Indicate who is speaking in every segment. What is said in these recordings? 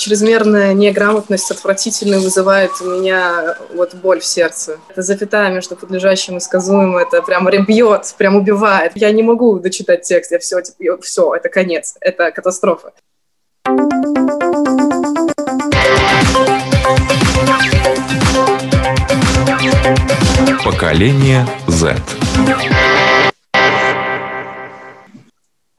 Speaker 1: Чрезмерная неграмотность отвратительно вызывает у меня вот боль в сердце. Это запятая между подлежащим и сказуемым, это прям бьет, прям убивает. Я не могу дочитать текст, я все, типа, все, это конец, это катастрофа.
Speaker 2: Поколение Z.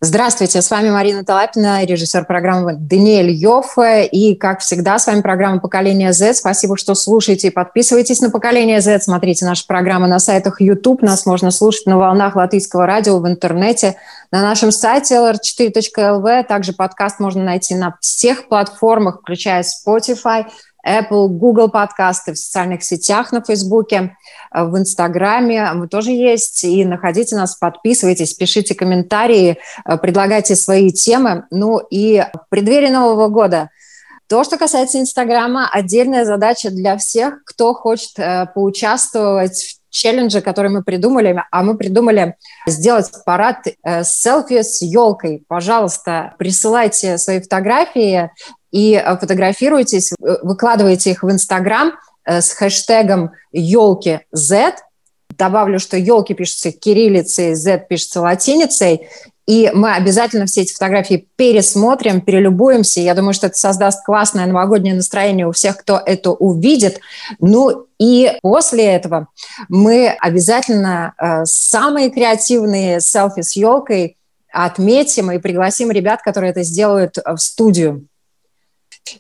Speaker 3: Здравствуйте, с вами Марина Талапина, режиссер программы Даниэль Йоффе. И, как всегда, с вами программа «Поколение Z». Спасибо, что слушаете и подписывайтесь на «Поколение Z». Смотрите наши программы на сайтах YouTube. Нас можно слушать на волнах латвийского радио в интернете, на нашем сайте lr4.lv. Также подкаст можно найти на всех платформах, включая Spotify, Apple, Google подкасты в социальных сетях на Фейсбуке, э, в Инстаграме. Мы тоже есть. И находите нас, подписывайтесь, пишите комментарии, э, предлагайте свои темы. Ну и в преддверии Нового года то, что касается Инстаграма, отдельная задача для всех, кто хочет э, поучаствовать в челлендже, который мы придумали, а мы придумали сделать парад э, селфи с елкой. Пожалуйста, присылайте свои фотографии и э, фотографируйтесь, э, выкладывайте их в Инстаграм э, с хэштегом елки Z. Добавлю, что елки пишутся кириллицей, Z пишется латиницей. И мы обязательно все эти фотографии пересмотрим, перелюбуемся. Я думаю, что это создаст классное новогоднее настроение у всех, кто это увидит. Ну и после этого мы обязательно э, самые креативные селфи с елкой отметим и пригласим ребят, которые это сделают в студию.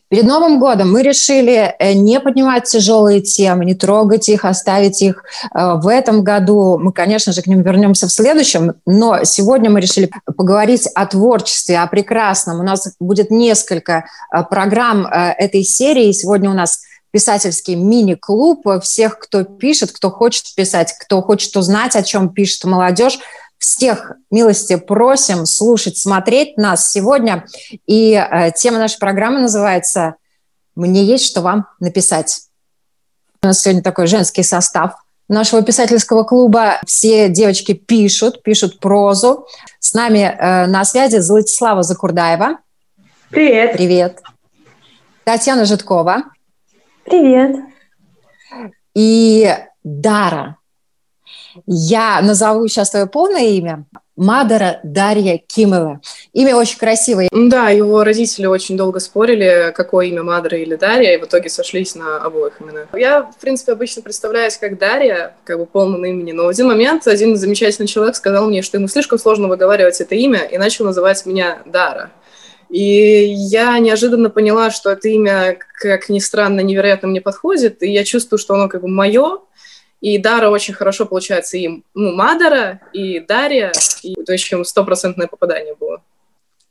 Speaker 3: Перед Новым годом мы решили э, не поднимать тяжелые темы, не трогать их, оставить их э, в этом году. Мы, конечно же, к ним вернемся в следующем, но сегодня мы решили поговорить о творчестве, о прекрасном. У нас будет несколько э, программ этой серии. Сегодня у нас писательский мини-клуб всех, кто пишет, кто хочет писать, кто хочет узнать, о чем пишет молодежь всех милости просим слушать, смотреть нас сегодня. И э, тема нашей программы называется «Мне есть что вам написать». У нас сегодня такой женский состав нашего писательского клуба. Все девочки пишут, пишут прозу. С нами э, на связи Златислава Закурдаева.
Speaker 4: Привет.
Speaker 3: Привет. Татьяна Житкова.
Speaker 4: Привет.
Speaker 3: И Дара я назову сейчас твое полное имя. Мадара Дарья Кимова. Имя очень красивое.
Speaker 1: Да, его родители очень долго спорили, какое имя Мадара или Дарья, и в итоге сошлись на обоих именах. Я, в принципе, обычно представляюсь как Дарья, как бы полным имени, но в один момент один замечательный человек сказал мне, что ему слишком сложно выговаривать это имя, и начал называть меня Дара. И я неожиданно поняла, что это имя, как ни странно, невероятно мне подходит, и я чувствую, что оно как бы мое, и Дара очень хорошо получается им. Ну, Мадара и Дарья. И, в общем, стопроцентное попадание было.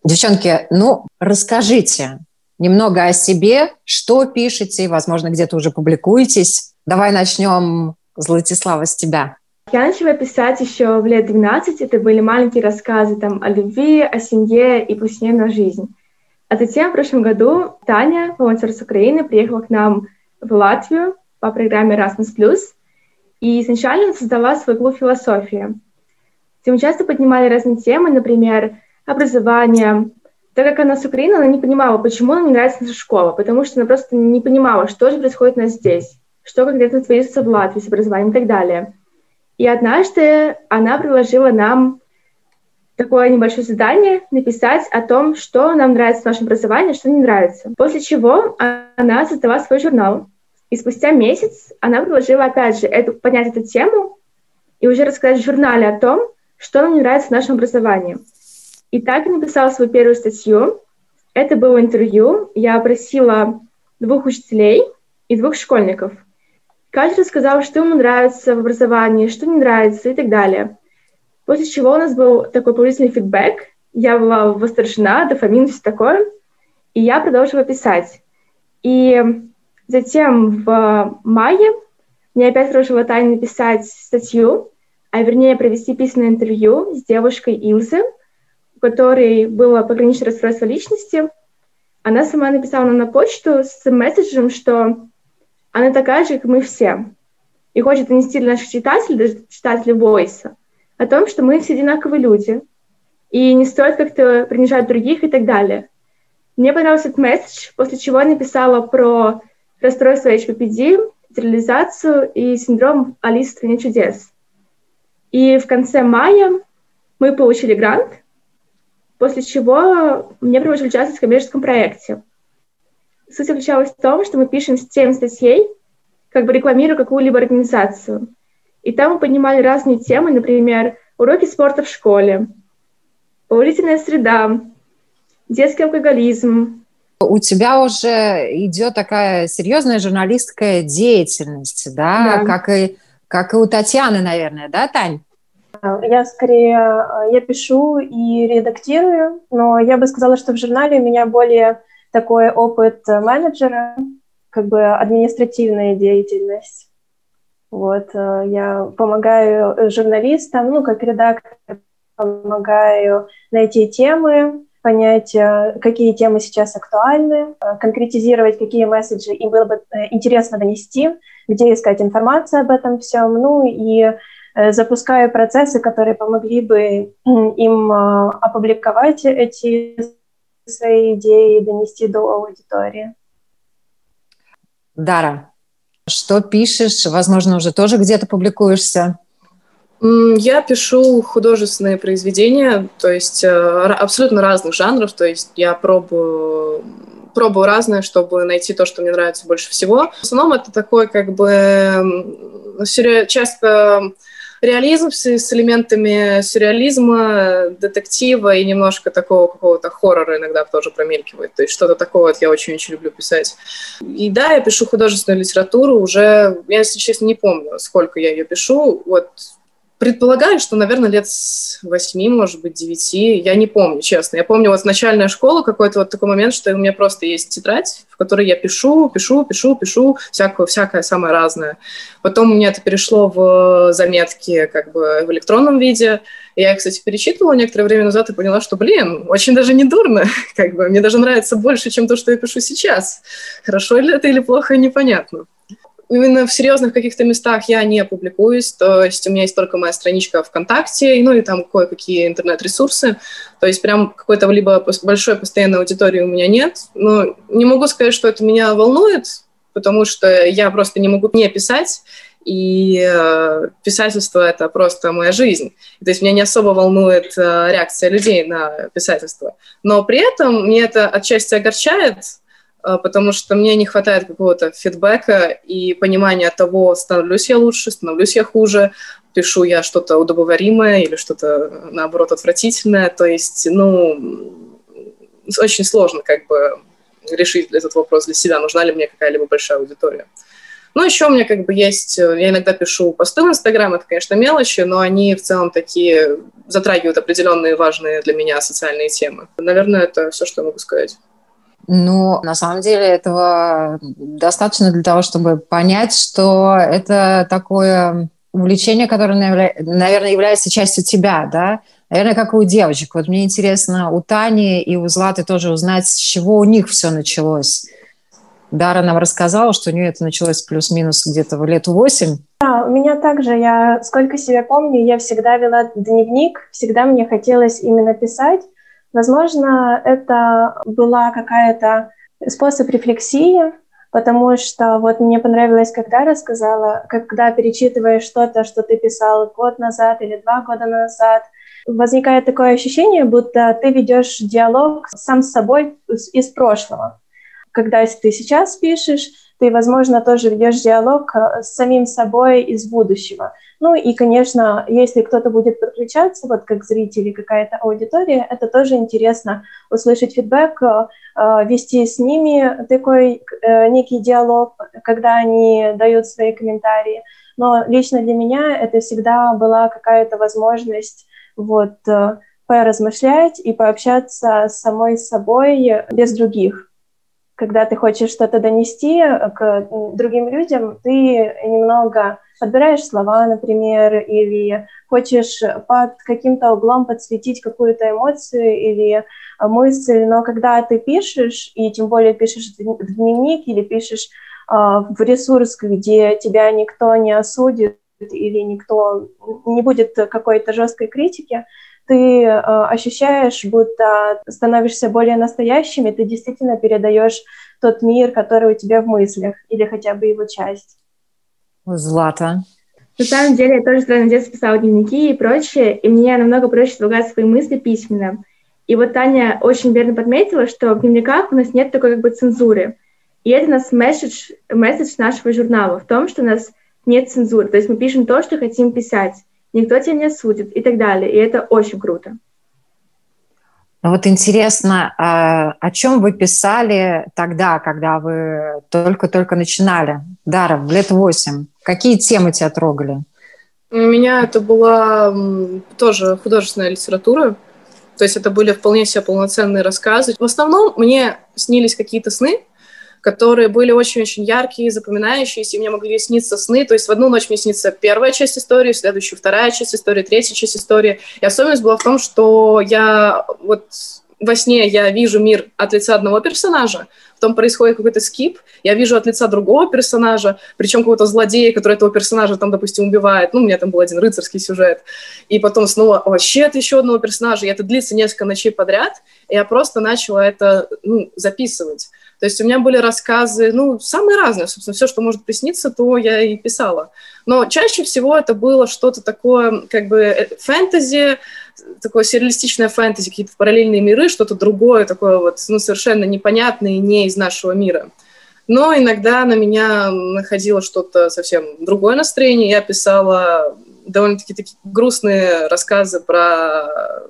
Speaker 3: Девчонки, ну, расскажите немного о себе, что пишете, возможно, где-то уже публикуетесь. Давай начнем, Златислава, с тебя.
Speaker 4: Я начала писать еще в лет 12. Это были маленькие рассказы там, о любви, о семье и пустне на жизнь. А затем в прошлом году Таня, волонтер с Украины, приехала к нам в Латвию по программе Erasmus+. И изначально создала свой клуб философии, где часто поднимали разные темы, например, образование. Так как она с Украины, она не понимала, почему нам не нравится наша школа, потому что она просто не понимала, что же происходит у нас здесь, что конкретно творится в Латвии с образованием и так далее. И однажды она предложила нам такое небольшое задание написать о том, что нам нравится в нашем образовании, что не нравится. После чего она создала свой журнал, и спустя месяц она предложила, опять же, эту, поднять эту тему и уже рассказать в журнале о том, что нам не нравится в нашем образовании. И так я написала свою первую статью. Это было интервью. Я опросила двух учителей и двух школьников. Каждый рассказал, что ему нравится в образовании, что не нравится и так далее. После чего у нас был такой положительный фидбэк. Я была восторжена, дофамин, все такое. И я продолжила писать. И Затем в мае мне опять предложила Таня написать статью, а вернее провести письменное интервью с девушкой Илзы, у которой было пограничное расстройство личности. Она сама написала нам на почту с месседжем, что она такая же, как мы все, и хочет донести для наших читателей, даже читателей Войса, о том, что мы все одинаковые люди, и не стоит как-то принижать других и так далее. Мне понравился этот месседж, после чего я написала про расстройство HPPD, стерилизацию и синдром Алисы в стране чудес. И в конце мая мы получили грант, после чего мне предложили участвовать в коммерческом проекте. Суть заключалась в том, что мы пишем 7 статей, как бы рекламируя какую-либо организацию. И там мы поднимали разные темы, например, уроки спорта в школе, положительная среда, детский алкоголизм.
Speaker 3: У тебя уже идет такая серьезная журналистская деятельность, да, да. Как, и, как и у Татьяны, наверное, да, Тань?
Speaker 2: Я скорее, э, я пишу и редактирую, но я бы сказала, что в журнале у меня более такой опыт менеджера, как бы административная деятельность. Вот, э, я помогаю журналистам, ну, как редактор, помогаю найти темы, понять, э, какие темы сейчас актуальны, конкретизировать, какие месседжи им было бы интересно донести, где искать информацию об этом всем, ну и Э, запускаю процессы, которые помогли бы им э, опубликовать эти свои идеи и донести до аудитории.
Speaker 3: Дара, что пишешь? Возможно, уже тоже где-то публикуешься?
Speaker 1: Я пишу художественные произведения, то есть э, абсолютно разных жанров, то есть я пробую пробую разное, чтобы найти то, что мне нравится больше всего. В основном это такой как бы часто реализм с, элементами сюрреализма, детектива и немножко такого какого-то хоррора иногда тоже промелькивает. То есть что-то такое вот я очень-очень люблю писать. И да, я пишу художественную литературу уже, я, если честно, не помню, сколько я ее пишу. Вот Предполагаю, что, наверное, лет с восьми, может быть, девяти. Я не помню, честно. Я помню вот начальная школа, какой-то вот такой момент, что у меня просто есть тетрадь, в которой я пишу, пишу, пишу, пишу, всякое, всякое самое разное. Потом у меня это перешло в заметки как бы в электронном виде. Я их, кстати, перечитывала некоторое время назад и поняла, что, блин, очень даже не дурно. Как бы, мне даже нравится больше, чем то, что я пишу сейчас. Хорошо ли это или плохо, непонятно именно в серьезных каких-то местах я не публикуюсь, то есть у меня есть только моя страничка ВКонтакте, ну и там кое-какие интернет-ресурсы, то есть прям какой-то либо большой постоянной аудитории у меня нет, но не могу сказать, что это меня волнует, потому что я просто не могу не писать, и э, писательство — это просто моя жизнь. То есть меня не особо волнует э, реакция людей на писательство. Но при этом мне это отчасти огорчает, потому что мне не хватает какого-то фидбэка и понимания того, становлюсь я лучше, становлюсь я хуже, пишу я что-то удобоваримое или что-то, наоборот, отвратительное. То есть, ну, очень сложно как бы решить этот вопрос для себя, нужна ли мне какая-либо большая аудитория. Ну, еще у меня как бы есть, я иногда пишу посты в Инстаграм, это, конечно, мелочи, но они в целом такие затрагивают определенные важные для меня социальные темы. Наверное, это все, что я могу сказать.
Speaker 3: Ну, на самом деле этого достаточно для того, чтобы понять, что это такое увлечение, которое, наверное, является частью тебя, да? Наверное, как и у девочек. Вот мне интересно у Тани и у Златы тоже узнать, с чего у них все началось. Дара нам рассказала, что у нее это началось плюс-минус где-то в лет восемь.
Speaker 2: Да, у меня также, я сколько себя помню, я всегда вела дневник, всегда мне хотелось именно писать, Возможно, это была какая-то способ рефлексии, потому что вот мне понравилось, когда рассказала, когда перечитываешь что-то, что ты писал год назад или два года назад, возникает такое ощущение, будто ты ведешь диалог сам с собой из прошлого. Когда ты сейчас пишешь, ты, возможно, тоже ведешь диалог э, с самим собой из будущего. Ну и, конечно, если кто-то будет подключаться, вот как зрители, какая-то аудитория, это тоже интересно услышать фидбэк, э, э, вести с ними такой некий диалог, когда они дают свои комментарии. Но лично для меня это всегда была какая-то возможность вот поразмышлять и пообщаться с самой собой без других когда ты хочешь что-то донести э, к другим людям, ты немного подбираешь слова, например, или хочешь под каким-то углом подсветить какую-то эмоцию или э, мысль, но когда ты пишешь, и тем более пишешь в дневник или пишешь э, в ресурс, где тебя никто не осудит или никто не будет какой-то жесткой критики, ты э, ощущаешь, будто становишься более настоящим, и ты действительно передаешь тот мир, который у тебя в мыслях, или хотя бы его часть.
Speaker 3: Злата.
Speaker 4: На самом деле, я тоже сразу детстве писала дневники и прочее, и мне намного проще излагать свои мысли письменно. И вот Таня очень верно подметила, что в дневниках у нас нет такой как бы цензуры. И это у нас месседж, месседж нашего журнала в том, что у нас нет цензуры. То есть мы пишем то, что хотим писать. Никто тебя не судит и так далее. И это очень круто.
Speaker 3: Ну вот интересно, а, о чем вы писали тогда, когда вы только-только начинали? Дара, в лет восемь. Какие темы тебя трогали?
Speaker 1: У меня это была тоже художественная литература. То есть это были вполне себе полноценные рассказы. В основном мне снились какие-то сны, которые были очень-очень яркие, запоминающиеся, и мне могли сниться сны. То есть в одну ночь мне снится первая часть истории, в следующую вторая часть истории, третья часть истории. И особенность была в том, что я вот во сне я вижу мир от лица одного персонажа, потом происходит какой-то скип, я вижу от лица другого персонажа, причем какого-то злодея, который этого персонажа там, допустим, убивает. Ну, у меня там был один рыцарский сюжет. И потом снова вообще от еще одного персонажа, и это длится несколько ночей подряд, и я просто начала это ну, записывать. То есть у меня были рассказы, ну, самые разные, собственно, все, что может присниться, то я и писала. Но чаще всего это было что-то такое, как бы э, фэнтези, такое сюрреалистичное фэнтези, какие-то параллельные миры, что-то другое, такое вот, ну, совершенно непонятное, не из нашего мира. Но иногда на меня находило что-то совсем другое настроение. Я писала довольно-таки такие грустные рассказы про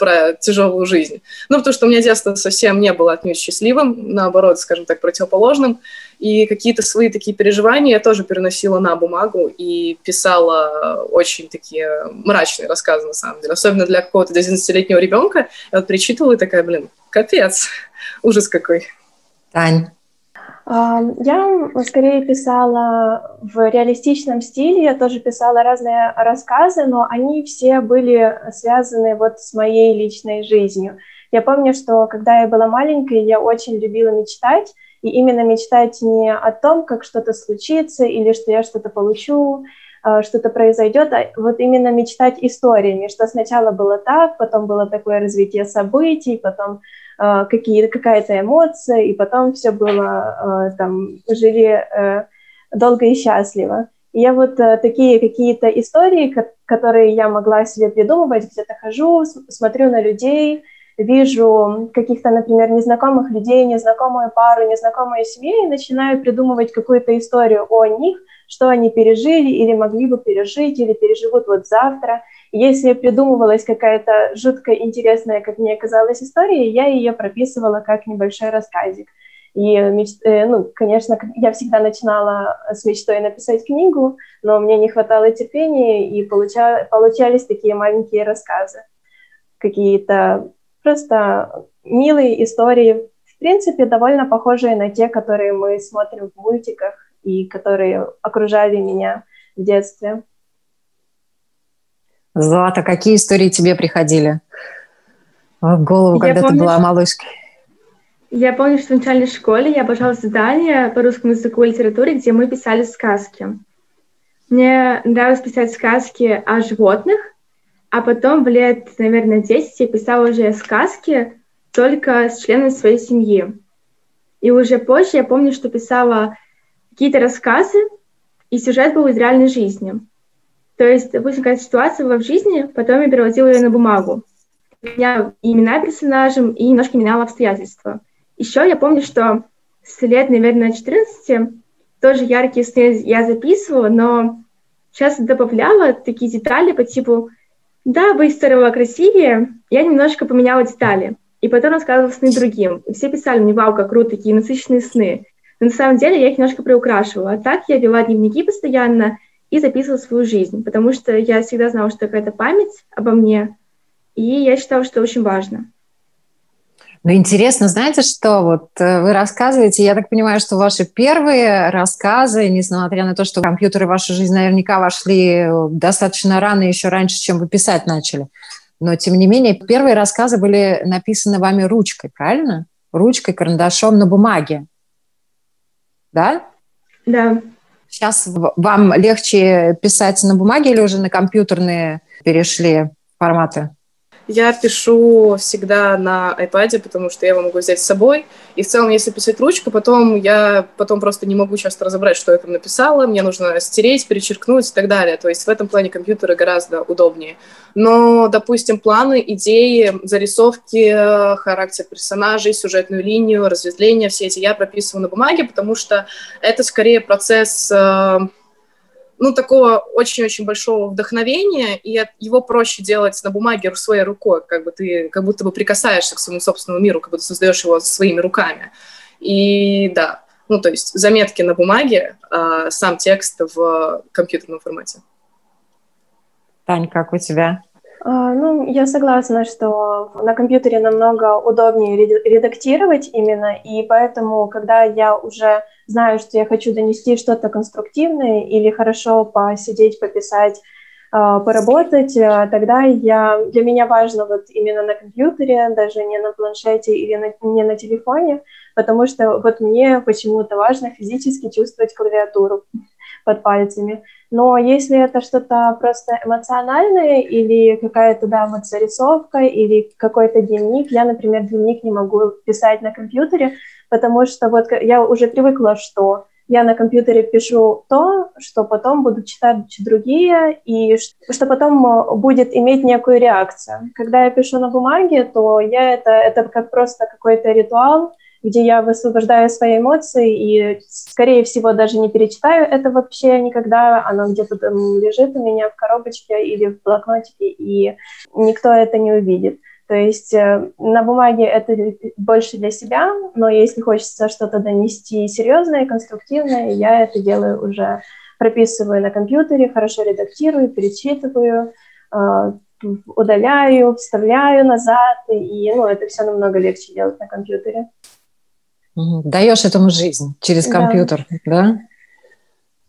Speaker 1: про тяжелую жизнь. Ну, потому что у меня детство совсем не было отнюдь счастливым, наоборот, скажем так, противоположным. И какие-то свои такие переживания я тоже переносила на бумагу и писала очень такие мрачные рассказы, на самом деле. Особенно для какого-то 11-летнего ребенка. Я вот перечитывала и такая, блин, капец, ужас какой.
Speaker 3: Тань,
Speaker 2: я скорее писала в реалистичном стиле, я тоже писала разные рассказы, но они все были связаны вот с моей личной жизнью. Я помню, что когда я была маленькой, я очень любила мечтать, и именно мечтать не о том, как что-то случится или что я что-то получу, а, что-то произойдет, а вот именно мечтать историями, что сначала было так, потом было такое развитие событий, потом Э, какие, какая-то эмоция, и потом все было, э, там, жили э, долго и счастливо. Я вот такие какие-то истории, которые я могла себе придумывать, где-то хожу, смотрю на людей, вижу каких-то, например, незнакомых людей, незнакомую пару, незнакомую семью, и начинаю придумывать какую-то историю о них, что они пережили или могли бы пережить, или переживут вот завтра. Если придумывалась какая-то жутко интересная, как мне казалось, история, я ее прописывала как небольшой рассказик. И, э, ну, конечно, я всегда начинала с мечтой написать книгу, но мне не хватало терпения, и получа, получались такие маленькие рассказы. Какие-то просто милые истории, в принципе, довольно похожие на те, которые мы смотрим в мультиках и которые окружали меня в детстве.
Speaker 3: Злата, какие истории тебе приходили в голову, я когда помню, ты была малышкой?
Speaker 4: Я помню, что в начальной школе я обожала задания по русскому языку и литературе, где мы писали сказки. Мне нравилось писать сказки о животных, а потом в лет, наверное, 10 я писала уже сказки только с членами своей семьи. И уже позже я помню, что писала какие-то рассказы, и сюжет был из реальной жизни. То есть, допустим, какая-то ситуация была в жизни, потом я переводила ее на бумагу. Меняла имена персонажам и немножко меняла обстоятельства. Еще я помню, что с лет, наверное, 14 тоже яркие сны я записывала, но сейчас добавляла такие детали по типу «Да, бы история была красивее», я немножко поменяла детали. И потом рассказывала сны другим. И все писали мне, вау, как круто, такие насыщенные сны. Но на самом деле я их немножко приукрашивала. А так я вела дневники постоянно, и записывала свою жизнь, потому что я всегда знала, что какая-то память обо мне, и я считала, что очень важно.
Speaker 3: Ну, интересно, знаете, что вот э, вы рассказываете, я так понимаю, что ваши первые рассказы, несмотря на то, что компьютеры в вашу жизнь наверняка вошли достаточно рано, еще раньше, чем вы писать начали, но, тем не менее, первые рассказы были написаны вами ручкой, правильно? Ручкой, карандашом на бумаге. Да?
Speaker 4: Да.
Speaker 3: Сейчас вам легче писать на бумаге или уже на компьютерные перешли форматы?
Speaker 1: Я пишу всегда на iPad, потому что я его могу взять с собой. И в целом, если писать ручкой, потом я потом просто не могу часто разобрать, что я там написала. Мне нужно стереть, перечеркнуть и так далее. То есть в этом плане компьютеры гораздо удобнее. Но, допустим, планы, идеи, зарисовки, характер персонажей, сюжетную линию, разветвления, все эти я прописываю на бумаге, потому что это скорее процесс э, ну, такого очень-очень большого вдохновения, и его проще делать на бумаге своей рукой, как бы ты как будто бы прикасаешься к своему собственному миру, как будто создаешь его своими руками. И да, ну, то есть заметки на бумаге, а сам текст в компьютерном формате.
Speaker 3: Тань, как у тебя?
Speaker 2: А, ну, я согласна, что на компьютере намного удобнее редактировать именно, и поэтому, когда я уже знаю, что я хочу донести что-то конструктивное или хорошо посидеть, пописать, а, поработать, а, тогда я, для меня важно вот именно на компьютере, даже не на планшете или на, не на телефоне, потому что вот мне почему-то важно физически чувствовать клавиатуру под пальцами. Но если это что-то просто эмоциональное или какая-то, да, вот зарисовка или какой-то дневник, я, например, дневник не могу писать на компьютере, потому что вот я уже привыкла, что я на компьютере пишу то, что потом будут читать другие, и что потом будет иметь некую реакцию. Когда я пишу на бумаге, то я это, это как просто какой-то ритуал, где я высвобождаю свои эмоции и, скорее всего, даже не перечитаю это вообще никогда. Оно где-то там лежит у меня в коробочке или в блокнотике, и никто это не увидит. То есть э, на бумаге это больше для себя, но если хочется что-то донести серьезное, конструктивное, я это делаю уже, прописываю на компьютере, хорошо редактирую, перечитываю, э, удаляю, вставляю назад, и ну, это все намного легче делать на компьютере.
Speaker 3: Даешь этому жизнь через компьютер, да? да?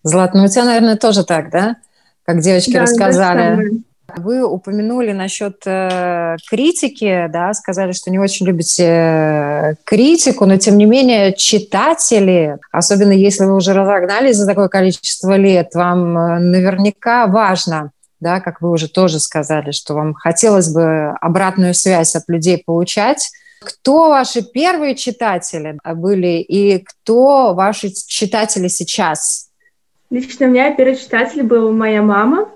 Speaker 3: Злат, ну у тебя, наверное, тоже так, да? Как девочки да, рассказали. Вы упомянули насчет э, критики, да, сказали, что не очень любите э, критику, но тем не менее читатели, особенно если вы уже разогнались за такое количество лет, вам э, наверняка важно, да, как вы уже тоже сказали, что вам хотелось бы обратную связь от людей получать. Кто ваши первые читатели были и кто ваши читатели сейчас?
Speaker 4: Лично у меня первый читатель был моя мама.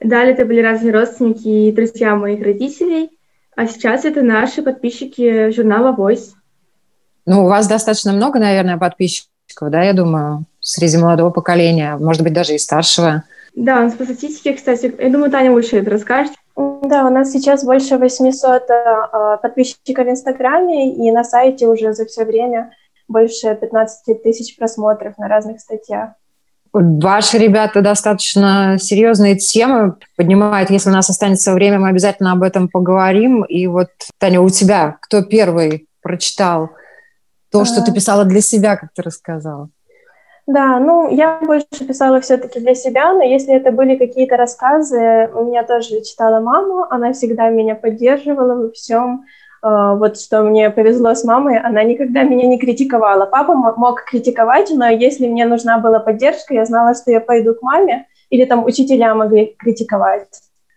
Speaker 4: Далее это были разные родственники и друзья моих родителей. А сейчас это наши подписчики журнала Voice.
Speaker 3: Ну, у вас достаточно много, наверное, подписчиков, да, я думаю, среди молодого поколения, может быть, даже и старшего.
Speaker 4: Да, у нас по статистике, кстати, я думаю, Таня лучше это расскажет.
Speaker 2: Да, у нас сейчас больше 800 э, подписчиков в Инстаграме, и на сайте уже за все время больше 15 тысяч просмотров на разных статьях.
Speaker 3: Ваши ребята достаточно серьезные темы поднимают. Если у нас останется время, мы обязательно об этом поговорим. И вот, Таня, у тебя кто первый прочитал то, что ты писала для себя, как ты рассказала?
Speaker 2: Да, ну, я больше писала все-таки для себя, но если это были какие-то рассказы, у меня тоже читала мама, она всегда меня поддерживала во всем. Uh, вот что мне повезло с мамой, она никогда меня не критиковала. Папа мог критиковать, но если мне нужна была поддержка, я знала, что я пойду к маме, или там учителя могли критиковать.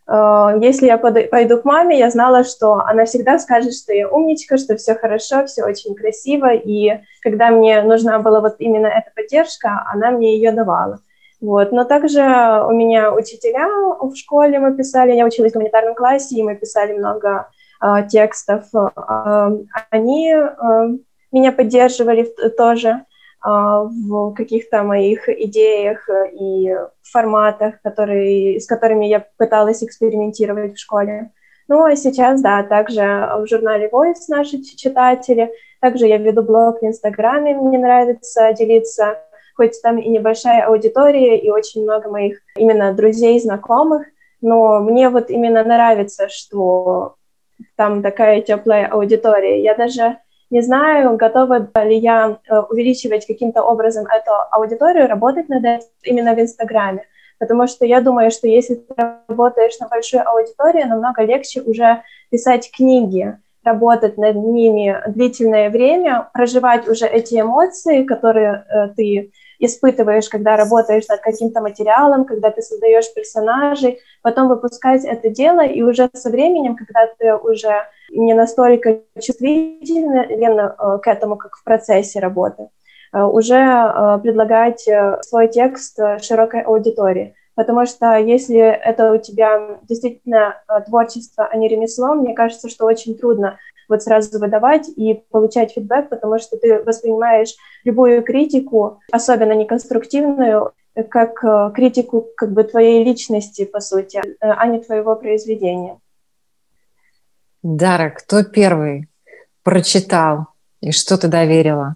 Speaker 2: Uh, если я пойду к маме, я знала, что она всегда скажет, что я умничка, что все хорошо, все очень красиво, и когда мне нужна была вот именно эта поддержка, она мне ее давала. Вот. Но также у меня учителя в школе мы писали, я училась в гуманитарном классе, и мы писали много э, текстов. Э, они э, меня поддерживали тоже э, в каких-то моих идеях и форматах, которые, с которыми я пыталась экспериментировать в школе. Ну, а сейчас, да, также в журнале Voice наши читатели, также я веду блог в Инстаграме, мне нравится делиться, хоть там и небольшая аудитория, и очень много моих именно друзей, знакомых, но мне вот именно нравится, что там такая теплая аудитория. Я даже не знаю, готова ли я э, увеличивать каким-то образом эту аудиторию, работать над этим именно в Инстаграме. Потому что я думаю, что если ты работаешь на большую аудиторию, намного легче уже писать книги. работать над ними длительное время, проживать уже эти эмоции, которые э, ты испытываешь, когда работаешь над каким-то материалом, когда ты создаешь персонажей, потом выпускать это дело, и уже со временем, когда ты уже не настолько чувствителен э, к этому, как в процессе работы, э, уже э, предлагать свой текст широкой аудитории. Потому что если это у тебя действительно творчество, а не ремесло, мне кажется, что очень трудно вот сразу выдавать и получать фидбэк, потому что ты воспринимаешь любую критику, особенно неконструктивную, как э, критику как бы твоей личности, по сути, э, а не твоего произведения.
Speaker 3: Дара, кто первый прочитал и что ты доверила?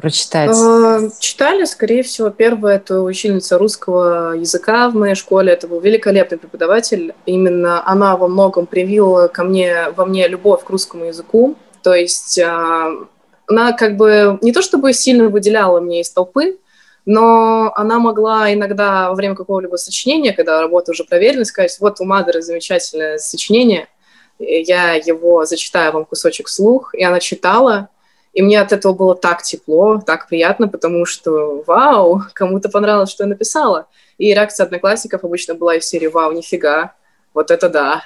Speaker 3: Прочитать?
Speaker 1: А, читали, скорее всего, первая это учительница русского языка в моей школе. Это был великолепный преподаватель. Именно она во многом привила ко мне, во мне любовь к русскому языку. То есть а, она как бы не то чтобы сильно выделяла мне из толпы, но она могла иногда во время какого-либо сочинения, когда работа уже проверена, сказать, вот у Мадеры замечательное сочинение, я его зачитаю вам кусочек вслух, и она читала, и мне от этого было так тепло, так приятно, потому что вау, кому-то понравилось, что я написала. И реакция одноклассников обычно была из серии «Вау, нифига, вот это да».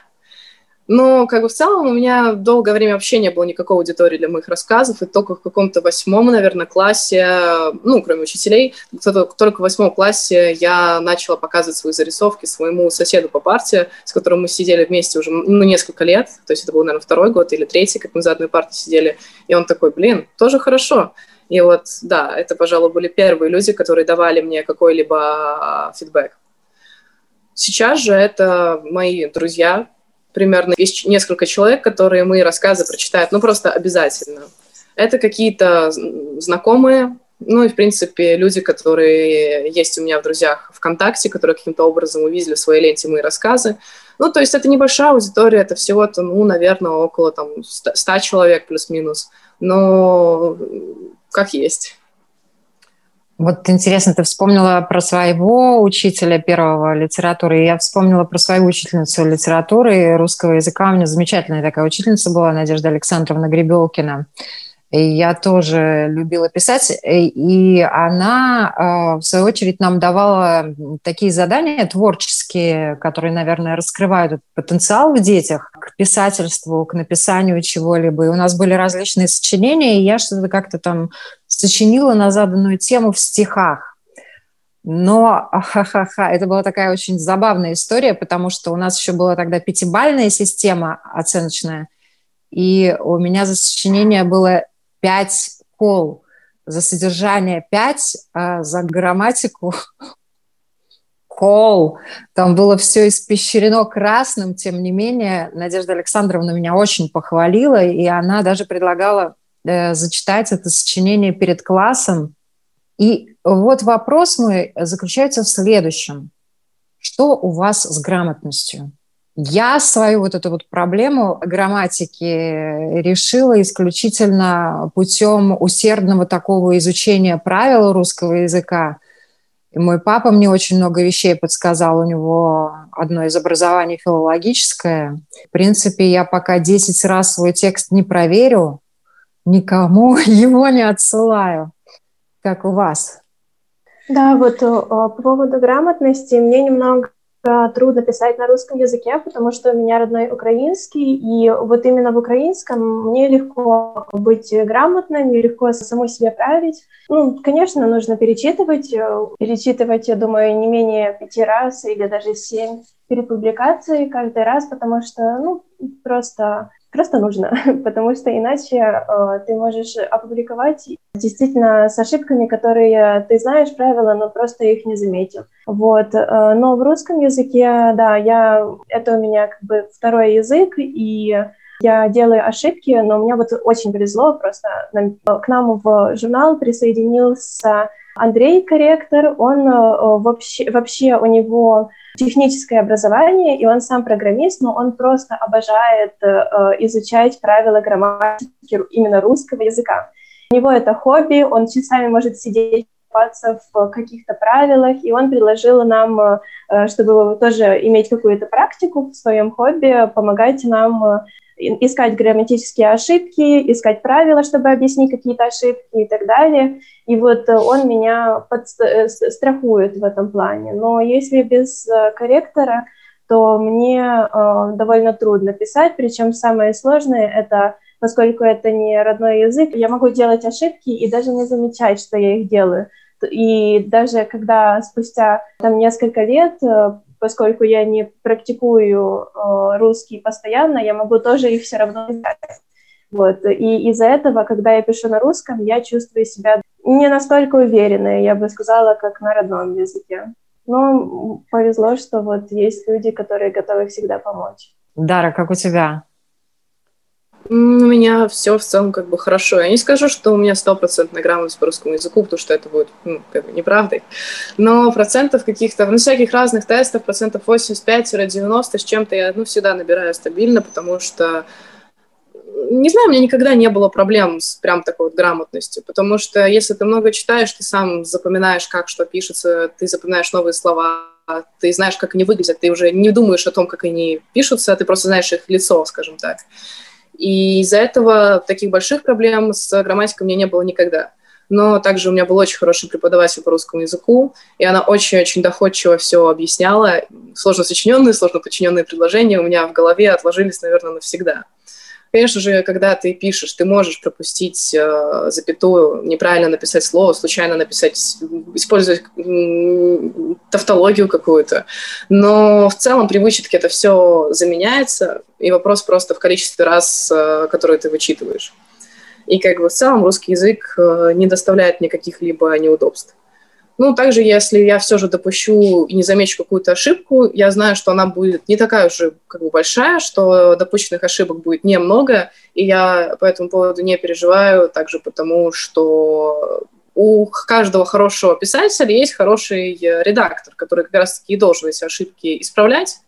Speaker 1: Но как бы в целом у меня долгое время вообще не было никакой аудитории для моих рассказов, и только в каком-то восьмом, наверное, классе, ну, кроме учителей, только в восьмом классе я начала показывать свои зарисовки своему соседу по парте, с которым мы сидели вместе уже, ну, несколько лет, то есть это был, наверное, второй год или третий, как мы за одной партой сидели, и он такой, блин, тоже хорошо. И вот, да, это, пожалуй, были первые люди, которые давали мне какой-либо фидбэк. Сейчас же это мои друзья, примерно есть несколько человек, которые мои рассказы прочитают, ну, просто обязательно. Это какие-то знакомые, ну и, в принципе, люди, которые есть у меня в друзьях ВКонтакте, которые каким-то образом увидели в своей ленте мои рассказы. Ну, то есть это небольшая аудитория, это всего-то, ну, наверное, около там 100 человек плюс-минус. Но как есть.
Speaker 3: Вот интересно, ты вспомнила про своего учителя первого литературы, я вспомнила про свою учительницу литературы русского языка. У меня замечательная такая учительница была, Надежда Александровна Гребелкина. И я тоже любила писать, и она, а, в свою очередь, нам давала такие задания творческие, которые, наверное, раскрывают потенциал в детях к писательству, к написанию чего-либо. И у нас были различные сочинения, и я что-то как-то там сочинила на заданную тему в стихах. Но ха-ха-ха, это была такая очень забавная история, потому что у нас еще была тогда пятибальная система оценочная, и у меня за сочинение было пять кол, за содержание пять, а за грамматику кол. Там было все испещрено красным, тем не менее, Надежда Александровна меня очень похвалила, и она даже предлагала Э, зачитать это сочинение перед классом. И вот вопрос мой заключается в следующем. Что у вас с грамотностью? Я свою вот эту вот проблему грамматики решила исключительно путем усердного такого изучения правил русского языка. И мой папа мне очень много вещей подсказал. У него одно из образований филологическое. В принципе, я пока 10 раз свой текст не проверю, никому его не отсылаю, как у вас.
Speaker 2: Да, вот э, по поводу грамотности мне немного трудно писать на русском языке, потому что у меня родной украинский, и вот именно в украинском мне легко быть грамотной, мне легко самой себе править. Ну, конечно, нужно перечитывать, э, перечитывать, я думаю, не менее пяти раз или даже семь перед публикацией каждый раз, потому что, ну, просто просто нужно, потому что иначе э, ты можешь опубликовать действительно с ошибками, которые ты знаешь правила, но просто их не заметил. Вот. Э, но в русском языке, да, я, это у меня как бы второй язык, и я делаю ошибки, но мне вот очень повезло, просто к нам в журнал присоединился Андрей, корректор, он э, вообще, вообще у него техническое образование, и он сам программист, но он просто обожает э, изучать правила грамматики именно русского языка. У него это хобби, он часами может сидеть в каких-то правилах, и он предложил нам, э, чтобы тоже иметь какую-то практику в своем хобби, помогать нам искать грамматические ошибки, искать правила, чтобы объяснить какие-то ошибки и так далее. И вот он меня страхует в этом плане. Но если без корректора, то мне э, довольно трудно писать, причем самое сложное это, поскольку это не родной язык, я могу делать ошибки и даже не замечать, что я их делаю. И даже когда спустя там несколько лет, э, поскольку я не практикую э, русский постоянно, я могу тоже их все равно писать. Вот. И из-за этого, когда я пишу на русском, я чувствую себя не настолько уверенной, я бы сказала, как на родном языке. Но повезло, что вот есть люди, которые готовы всегда помочь.
Speaker 3: Дара, как у тебя?
Speaker 1: У меня все в целом как бы хорошо. Я не скажу, что у меня стопроцентная грамотность по русскому языку, потому что это будет ну, как бы неправдой. Но процентов каких-то, ну, всяких разных тестов, процентов 85-90 с чем-то я ну, всегда набираю стабильно, потому что не знаю, у меня никогда не было проблем с прям такой вот грамотностью, потому что если ты много читаешь, ты сам запоминаешь, как что пишется, ты запоминаешь новые слова, ты знаешь, как они выглядят, ты уже не думаешь о том, как они пишутся, ты просто знаешь их лицо, скажем так. И из-за этого таких больших проблем с грамматикой у меня не было никогда. Но также у меня был очень хороший преподаватель по русскому языку, и она очень-очень доходчиво все объясняла. Сложно сочиненные, сложно подчиненные предложения у меня в голове отложились, наверное, навсегда. Конечно же, когда ты пишешь, ты можешь пропустить э, запятую, неправильно написать слово, случайно написать, использовать э, тавтологию какую-то. Но в целом при вычетке это все заменяется, и вопрос просто в количестве раз, э, которые ты вычитываешь. И как бы в целом русский язык э, не доставляет никаких либо неудобств. Ну, также, если я все же допущу и не замечу какую-то ошибку, я знаю, что она будет не такая уже как бы большая, что допущенных ошибок будет немного, и я по этому поводу не переживаю, также потому что у каждого хорошего писателя есть хороший редактор, который как раз-таки и должен эти ошибки исправлять,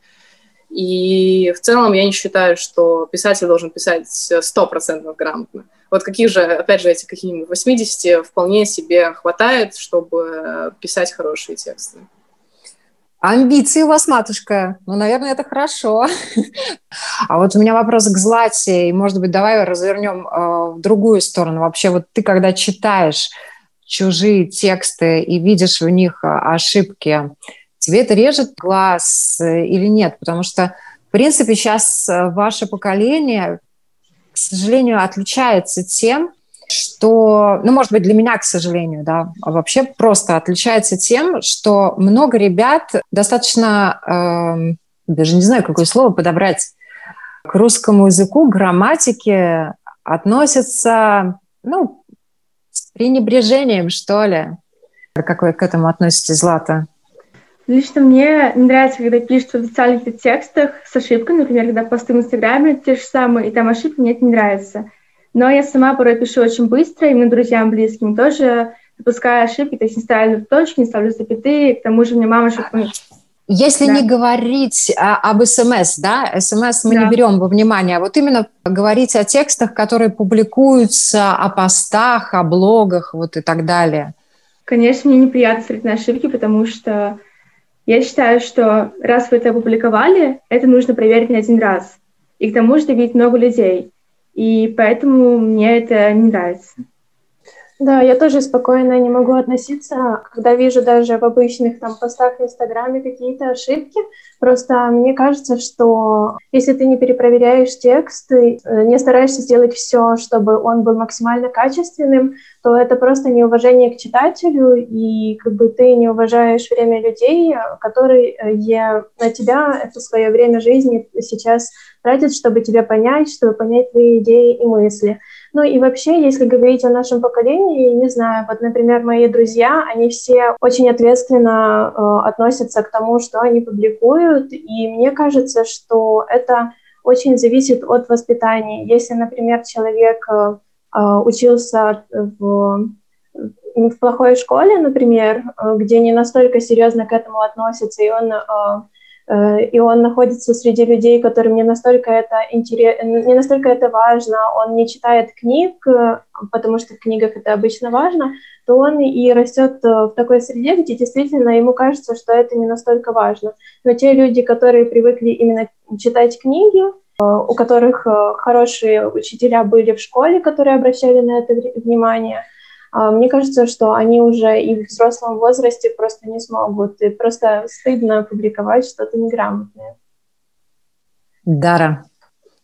Speaker 1: и в целом я не считаю, что писатель должен писать 100% грамотно. Вот каких же, опять же, этих каких-нибудь 80 вполне себе хватает, чтобы писать хорошие тексты.
Speaker 3: Амбиции у вас, матушка. Ну, наверное, это хорошо. А вот у меня вопрос к Злате. И, может быть, давай развернем э, в другую сторону. Вообще, вот ты, когда читаешь чужие тексты и видишь в них э, ошибки, тебе это режет глаз э, или нет? Потому что, в принципе, сейчас э, ваше поколение, к сожалению, отличается тем, что, ну, может быть, для меня, к сожалению, да, а вообще просто отличается тем, что много ребят достаточно, э, даже не знаю, какое слово подобрать, к русскому языку, грамматике относятся, ну, с пренебрежением, что ли. Как вы к этому относитесь, Злата?
Speaker 4: Лично мне не нравится, когда пишут в официальных текстах с ошибками, например, когда посты в Инстаграме те же самые, и там ошибки, мне это не нравится. Но я сама порой пишу очень быстро, и моим друзьям близким тоже допускаю ошибки, то есть не ставлю точки, не ставлю запятые, к тому же мне мама шепнет.
Speaker 3: Если да. не говорить а, об СМС, да, СМС мы да. не берем во внимание, а вот именно говорить о текстах, которые публикуются, о постах, о блогах, вот и так далее.
Speaker 4: Конечно, мне неприятно смотреть на ошибки, потому что я считаю, что раз вы это опубликовали, это нужно проверить не один раз. И к тому же видит много людей. И поэтому мне это не нравится.
Speaker 2: Да, я тоже спокойно не могу относиться, когда вижу даже в обычных там постах в Инстаграме какие-то ошибки. Просто мне кажется, что если ты не перепроверяешь текст, и э, не стараешься сделать все, чтобы он был максимально качественным, то это просто неуважение к читателю, и как бы ты не уважаешь время людей, которые на тебя это свое время жизни сейчас тратят, чтобы тебя понять, чтобы понять твои идеи и мысли. Ну и вообще, если говорить о нашем поколении, не знаю, вот, например, мои друзья, они все очень ответственно э, относятся к тому, что они публикуют, и мне кажется, что это очень зависит от воспитания. Если, например, человек э, э учился в в плохой школе, например, э, где не настолько серьезно к этому относятся, и он и он находится среди людей, которым не настолько это интерес, не настолько это важно, он не читает книг, потому что в книгах это обычно важно, то он и растет э, в такой среде, где действительно ему кажется, что это не настолько важно. Но те люди, которые привыкли именно читать книги, у которых хорошие учителя были в школе, которые обращали на это внимание. Мне кажется, что они уже и в взрослом возрасте просто не смогут. И просто стыдно публиковать что-то неграмотное.
Speaker 3: Дара,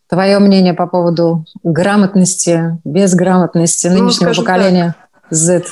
Speaker 3: твое мнение по поводу грамотности, безграмотности ну, нынешнего поколения? Z?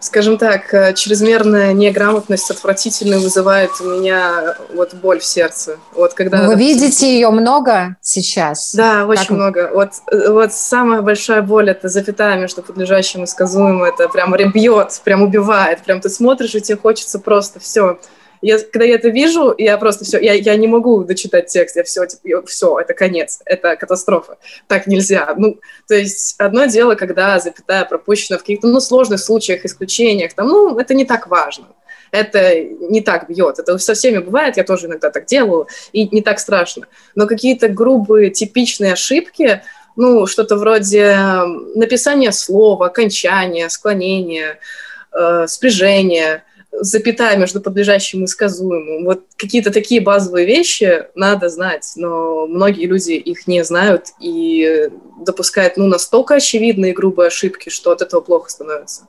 Speaker 1: Скажем так, э, чрезмерная неграмотность отвратительно вызывает у меня вот боль в сердце. Вот когда...
Speaker 3: Вы видите ее много сейчас?
Speaker 1: Да, очень как... много. Вот, э, вот самая большая боль – это запятая между подлежащим и сказуемым. Это прям ребьет, прям убивает. Прям ты смотришь, и тебе хочется просто все я, когда я это вижу, я просто все, я, я не могу дочитать текст, я все, типа, все, это конец, это катастрофа, так нельзя. Ну, то есть одно дело, когда запятая пропущена в каких-то, ну, сложных случаях, исключениях, там, ну, это не так важно это не так бьет. Это со всеми бывает, я тоже иногда так делаю, и не так страшно. Но какие-то грубые, типичные ошибки, ну, что-то вроде написания слова, окончания, склонения, э, спряжения, запятая между подлежащим и сказуемым. Вот какие-то такие базовые вещи надо знать, но многие люди их не знают и допускают ну, настолько очевидные грубые ошибки, что от этого плохо становится.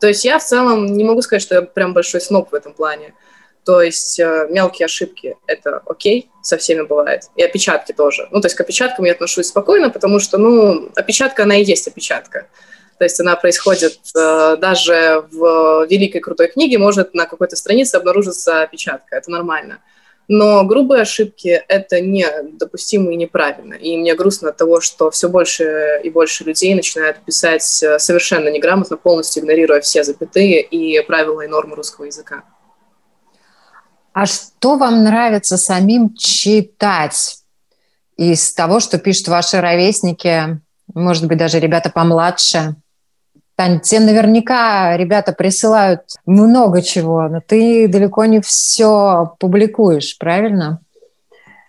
Speaker 1: То есть я в целом не могу сказать, что я прям большой сноб в этом плане. То есть э, мелкие ошибки — это окей, со всеми бывает. И опечатки тоже. Ну, то есть к опечаткам я отношусь спокойно, потому что, ну, опечатка, она и есть опечатка. То есть она происходит э, даже в великой крутой книге, может на какой-то странице обнаружиться опечатка, это нормально. Но грубые ошибки — это недопустимо и неправильно. И мне грустно от того, что все больше и больше людей начинают писать э, совершенно неграмотно, полностью игнорируя все запятые и правила и нормы русского языка.
Speaker 3: А что вам нравится самим читать из того, что пишут ваши ровесники, может быть, даже ребята помладше? Тань, тебе наверняка ребята присылают много чего, но ты далеко не все публикуешь, правильно?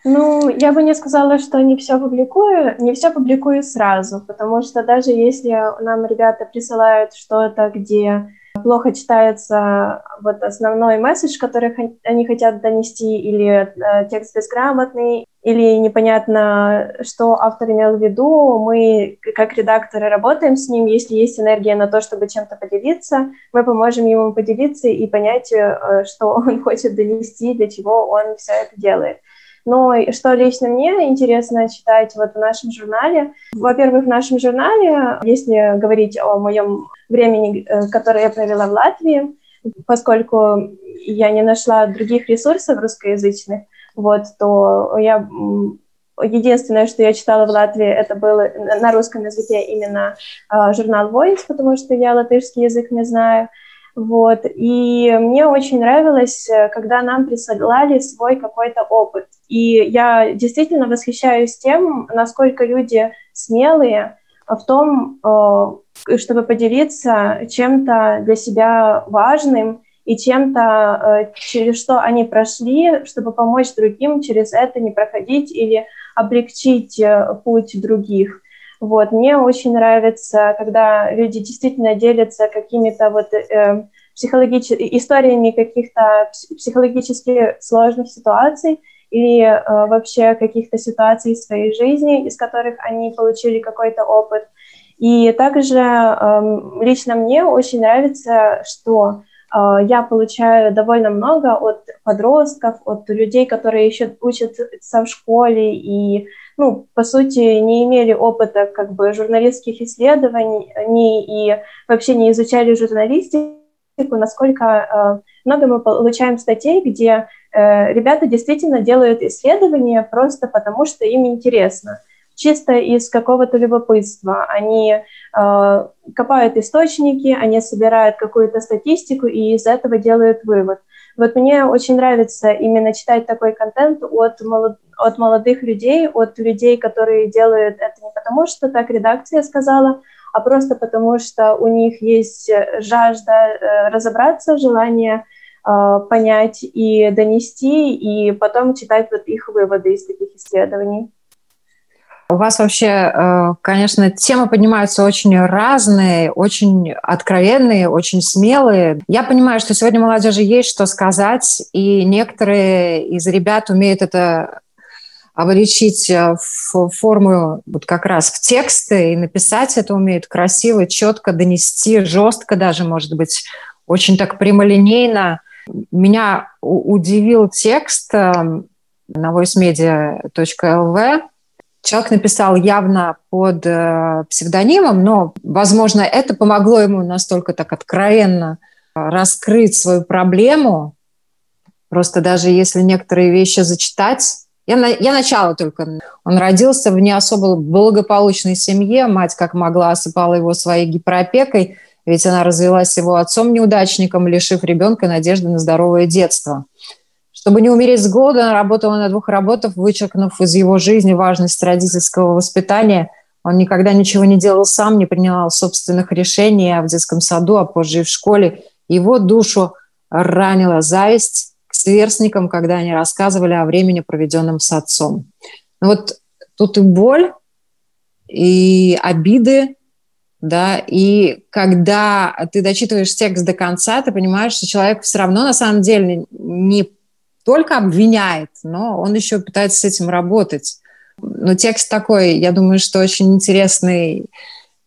Speaker 2: Ну, я бы не сказала, что не все публикую, не все публикую сразу, потому что даже если нам ребята присылают что-то, где плохо читается вот основной месседж, который они хотят донести, или э, текст безграмотный, или непонятно, что автор имел в виду, мы, как редакторы, работаем с ним. Если есть энергия на то, чтобы чем-то поделиться, мы поможем ему поделиться и понять, э, что он хочет донести, для чего он все это делает. Но что лично мне интересно читать вот в нашем журнале. Во-первых, в нашем журнале, если говорить о моем времени, э, которое я провела в Латвии, поскольку я не нашла других ресурсов русскоязычных, вот, то я единственное, что я читала в Латвии, это было на русском языке именно э, журнал Voice, потому что я латышский язык не знаю. Вот. И мне очень нравилось, э, когда нам присылали свой какой-то опыт. И я действительно восхищаюсь тем, насколько люди смелые в том, э, чтобы поделиться чем-то для себя важным и чем-то, э, через что они прошли, чтобы помочь другим через это не проходить или облегчить путь других. Вот. Мне очень нравится, когда люди действительно делятся какими-то вот э, психологич... историями каких-то психологически сложных ситуаций или э, вообще каких-то ситуаций в своей жизни, из которых они получили какой-то опыт. И также э, лично мне очень нравится, что э, я получаю довольно много от подростков, от людей, которые еще учатся в школе и ну, по сути, не имели опыта как бы журналистских исследований и вообще не изучали журналистику, насколько э, много мы получаем статей, где э, ребята действительно делают исследования просто потому, что им интересно чисто из какого-то любопытства. Они э, копают источники, они собирают какую-то статистику и из этого делают вывод. Вот мне очень нравится именно читать такой контент от, молод... от молодых людей, от людей, которые делают это не потому, что так редакция сказала, а просто потому, что у них есть жажда э, разобраться, желание э, понять и донести, и потом читать вот их выводы из таких исследований.
Speaker 3: У вас вообще, э, конечно, темы поднимаются очень разные, очень откровенные, очень смелые. Я понимаю, что сегодня молодежи есть что сказать, и некоторые из ребят умеют это обличить э, в форму вот как раз в тексты и написать это умеет красиво, четко донести, жестко даже, может быть, очень так прямолинейно. Меня удивил текст э, на voicemedia.lv. Человек написал явно под э, псевдонимом, но, возможно, это помогло ему настолько так откровенно раскрыть свою проблему. Просто даже если некоторые вещи зачитать, я, на, я начало только. Он родился в не особо благополучной семье. Мать, как могла, осыпала его своей гиперопекой, ведь она развелась с его отцом-неудачником, лишив ребенка надежды на здоровое детство. Чтобы не умереть с голода, она работала на двух работах, вычеркнув из его жизни важность родительского воспитания. Он никогда ничего не делал сам, не принимал собственных решений, а в детском саду, а позже и в школе. Его душу ранила зависть сверстникам, когда они рассказывали о времени, проведенном с отцом. Ну вот тут и боль, и обиды, да, и когда ты дочитываешь текст до конца, ты понимаешь, что человек все равно на самом деле не только обвиняет, но он еще пытается с этим работать. Но текст такой, я думаю, что очень интересный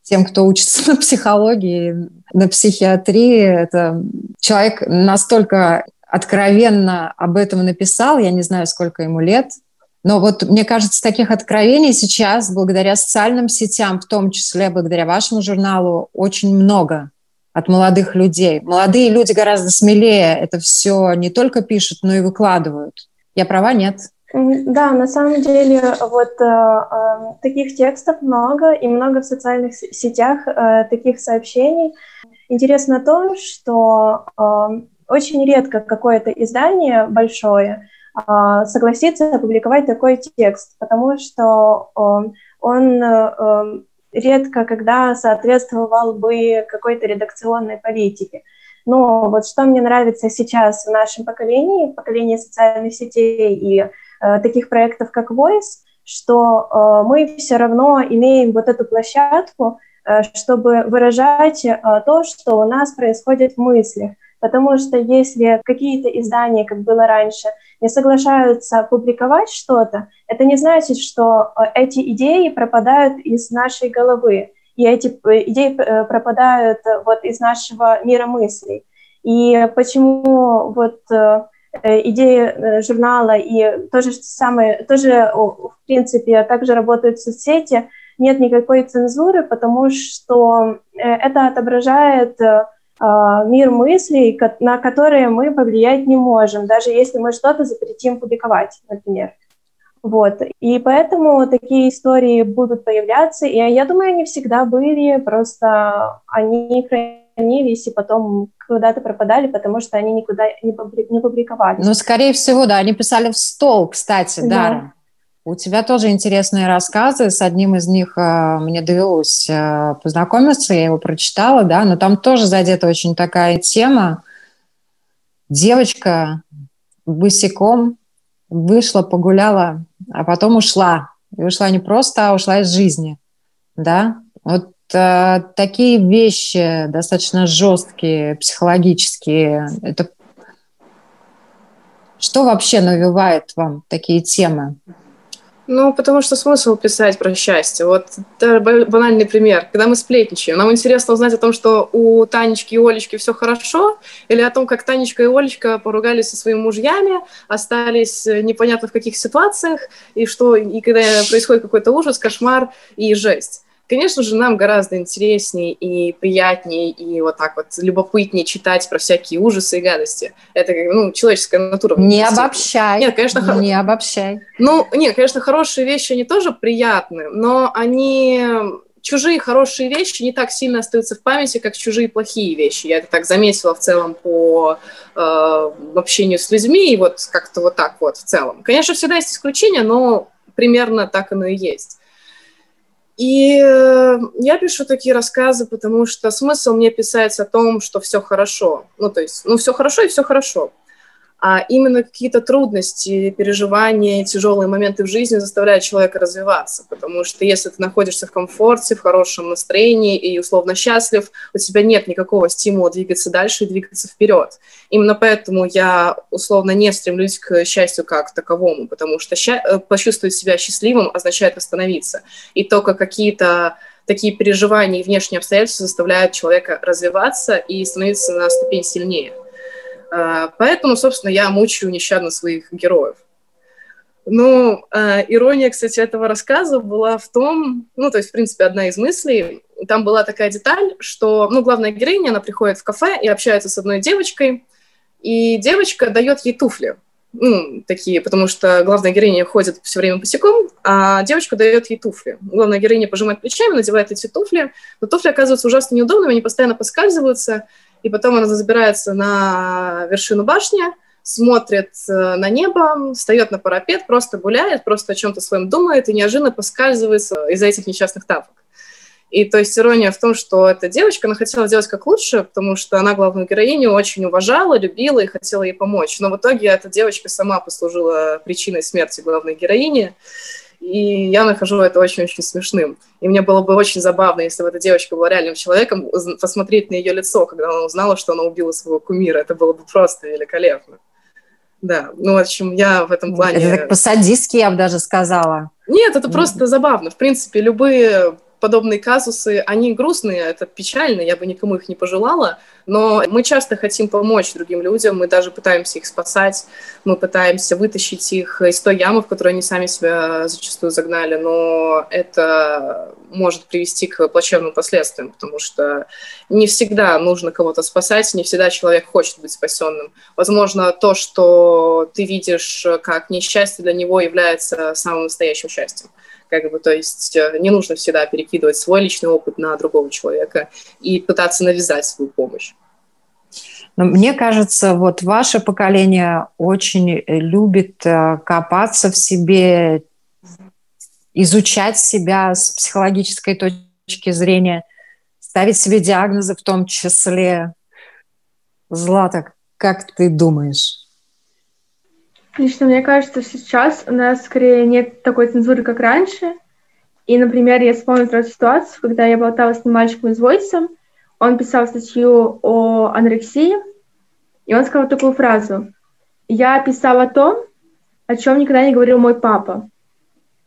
Speaker 3: тем, кто учится на психологии, на психиатрии. Это человек настолько откровенно об этом написал, я не знаю, сколько ему лет, но вот мне кажется, таких откровений сейчас, благодаря социальным сетям, в том числе благодаря вашему журналу, очень много от молодых людей. Молодые люди гораздо смелее это все не только пишут, но и выкладывают. Я права, нет?
Speaker 2: Да, на самом деле вот э, э, таких текстов много и много в социальных сетях э, таких сообщений. Интересно то, что э, очень редко какое-то издание большое а, согласится опубликовать такой текст, потому что он э, редко когда соответствовал бы какой-то редакционной политике. Но вот что мне нравится сейчас в нашем поколении, в поколении социальных сетей и э, таких проектов, как Voice, что э, мы все равно имеем вот эту площадку, э, чтобы выражать э, то, что у нас происходит в мыслях. Потому что если какие-то издания, как было раньше, не соглашаются публиковать что-то, это не значит, что э, эти идеи пропадают из нашей головы, и эти э, идеи э, пропадают вот из нашего мира мыслей. И почему вот идеи журнала и то же самое, тоже, в принципе, также работают соцсети, нет никакой цензуры, потому что это отображает мир мыслей, на которые мы повлиять не можем, даже если мы что-то запретим публиковать, например. Вот. И поэтому такие истории будут появляться, и я думаю, они всегда были, просто они хранились и потом куда-то пропадали, потому что они никуда не публиковались.
Speaker 3: Ну, скорее всего, да, они писали в стол, кстати, да. да. У тебя тоже интересные рассказы. С одним из них э, мне довелось э, познакомиться, я его прочитала, да, но там тоже задета очень такая тема. Девочка босиком вышла, погуляла, а потом ушла. И ушла не просто, а ушла из жизни, да. Вот э, такие вещи достаточно жесткие, психологические. Это что вообще навевает вам такие темы?
Speaker 1: Ну, потому что смысл писать про счастье. Вот банальный пример. Когда мы сплетничаем, нам интересно узнать о том, что у Танечки и Олечки все хорошо, или о том, как Танечка и Олечка поругались со своими мужьями, остались непонятно в каких ситуациях, и что, и когда происходит какой-то ужас, кошмар и жесть. Конечно же, нам гораздо интереснее и приятнее, и вот так вот любопытнее читать про всякие ужасы и гадости. Это, ну, человеческая натура.
Speaker 3: Не обобщай.
Speaker 1: Нет, конечно,
Speaker 3: не хор... обобщай.
Speaker 1: Ну, нет, конечно, хорошие вещи, они тоже приятны, но они чужие хорошие вещи не так сильно остаются в памяти, как чужие плохие вещи. Я это так заметила в целом по э, общению с людьми, и вот как-то вот так вот в целом. Конечно, всегда есть исключения, но примерно так оно и есть. И э, я пишу такие рассказы, потому что смысл мне писать о том, что все хорошо. Ну, то есть, ну, все хорошо и все хорошо. А именно какие-то трудности, переживания, тяжелые моменты в жизни заставляют человека развиваться, потому что если ты находишься в комфорте, в хорошем настроении и условно счастлив, у тебя нет никакого стимула двигаться дальше и двигаться вперед. Именно поэтому я условно не стремлюсь к счастью как таковому, потому что ща- э, почувствовать себя счастливым означает остановиться. И только какие-то такие переживания и внешние обстоятельства заставляют человека развиваться и становиться на ступень сильнее. А, поэтому, собственно, я мучаю нещадно своих героев. Ну, э, ирония, кстати, этого рассказа была в том, ну, то есть, в принципе, одна из мыслей, там была такая деталь, что, ну, главная героиня, она приходит в кафе и общается с одной девочкой, и девочка дает ей туфли, ну, такие, потому что главная героиня ходит все время босиком, а девочка дает ей туфли. Главная героиня пожимает плечами, надевает эти туфли, но туфли оказываются ужасно неудобными, они постоянно поскальзываются, и потом она забирается на вершину башни, смотрит э, на небо, встает на парапет, просто гуляет, просто о чем-то своем думает и неожиданно поскальзывается из-за этих несчастных тапок. И то есть ирония в том, что эта девочка, она хотела делать как лучше, потому что она главную героиню очень уважала, любила и хотела ей помочь. Но в итоге эта девочка сама послужила причиной смерти главной героини. И я нахожу это очень-очень смешным. И мне было бы очень забавно, если бы эта девочка была реальным человеком, посмотреть на ее лицо, когда она узнала, что она убила своего кумира. Это было бы просто великолепно. Да, ну, в общем, я в этом плане...
Speaker 3: Это так по-садистски, я бы даже сказала.
Speaker 1: Нет, это просто забавно. В принципе, любые подобные казусы, они грустные, это печально, я бы никому их не пожелала, но мы часто хотим помочь другим людям, мы даже пытаемся их спасать, мы пытаемся вытащить их из той ямы, в которую они сами себя зачастую загнали, но это может привести к плачевным последствиям, потому что не всегда нужно кого-то спасать, не всегда человек хочет быть спасенным. Возможно, то, что ты видишь как несчастье для него, является самым настоящим счастьем. Как бы, то есть э, не нужно всегда перекидывать свой личный опыт на другого человека и пытаться навязать свою помощь.
Speaker 3: Но мне кажется, вот ваше поколение очень любит э, копаться в себе, изучать себя с психологической точки зрения, ставить себе диагнозы в том числе. Злата, как ты думаешь?
Speaker 4: Лично мне кажется, сейчас у нас скорее нет такой цензуры, как раньше. И, например, я вспомнила сразу ситуацию, когда я болтала с мальчиком из Войсом, он писал статью о анорексии, и он сказал такую фразу. «Я писал о том, о чем никогда не говорил мой папа,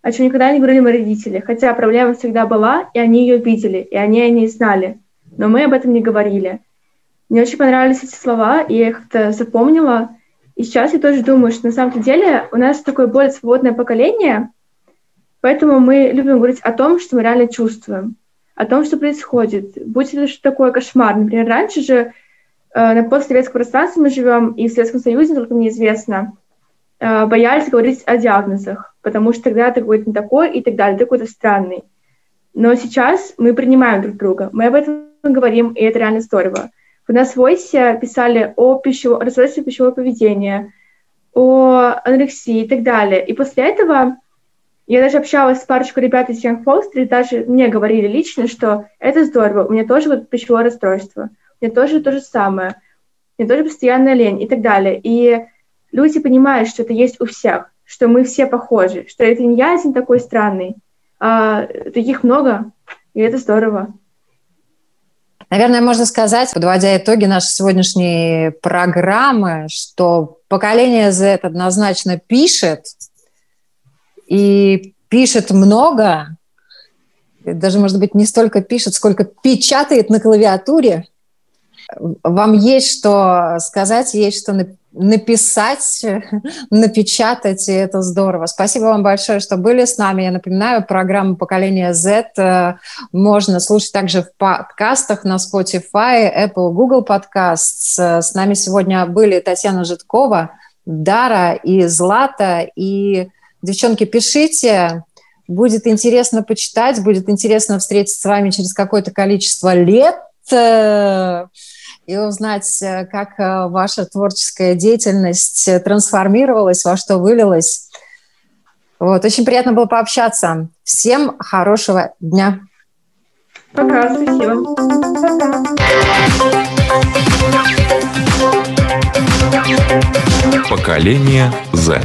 Speaker 4: о чем никогда не говорили мои родители, хотя проблема всегда была, и они ее видели, и они о ней знали, но мы об этом не говорили». Мне очень понравились эти слова, и я их как-то запомнила, и сейчас я тоже думаю, что на самом деле у нас такое более свободное поколение, поэтому мы любим говорить о том, что мы реально чувствуем, о том, что происходит. Будь это что такое кошмар. Например, раньше же э, на постсоветском пространстве мы живем, и в Советском Союзе, только мне известно, э, боялись говорить о диагнозах, потому что тогда ты какой-то не такой и так далее, ты какой-то странный. Но сейчас мы принимаем друг друга, мы об этом говорим, и это реально здорово. У нас в Войсе писали о пищевом, расстройстве пищевого поведения, о анорексии и так далее. И после этого я даже общалась с парочкой ребят из Young Foster, и даже мне говорили лично, что это здорово, у меня тоже вот пищевое расстройство, у меня тоже то же самое, у меня тоже постоянная лень и так далее. И люди понимают, что это есть у всех, что мы все похожи, что это не я один такой странный, а таких много, и это здорово.
Speaker 3: Наверное, можно сказать, подводя итоги нашей сегодняшней программы, что поколение Z однозначно пишет, и пишет много, даже, может быть, не столько пишет, сколько печатает на клавиатуре. Вам есть что сказать, есть что написать, напечатать, и это здорово. Спасибо вам большое, что были с нами. Я напоминаю, программу «Поколение Z» э, можно слушать также в подкастах на Spotify, Apple, Google Podcasts. С нами сегодня были Татьяна Житкова, Дара и Злата. И, девчонки, пишите, будет интересно почитать, будет интересно встретиться с вами через какое-то количество лет и узнать, э, как э, ваша творческая деятельность э, трансформировалась, во что вылилась. Вот, очень приятно было пообщаться. Всем хорошего дня.
Speaker 4: Пока, спасибо. Пока.
Speaker 5: Поколение Z.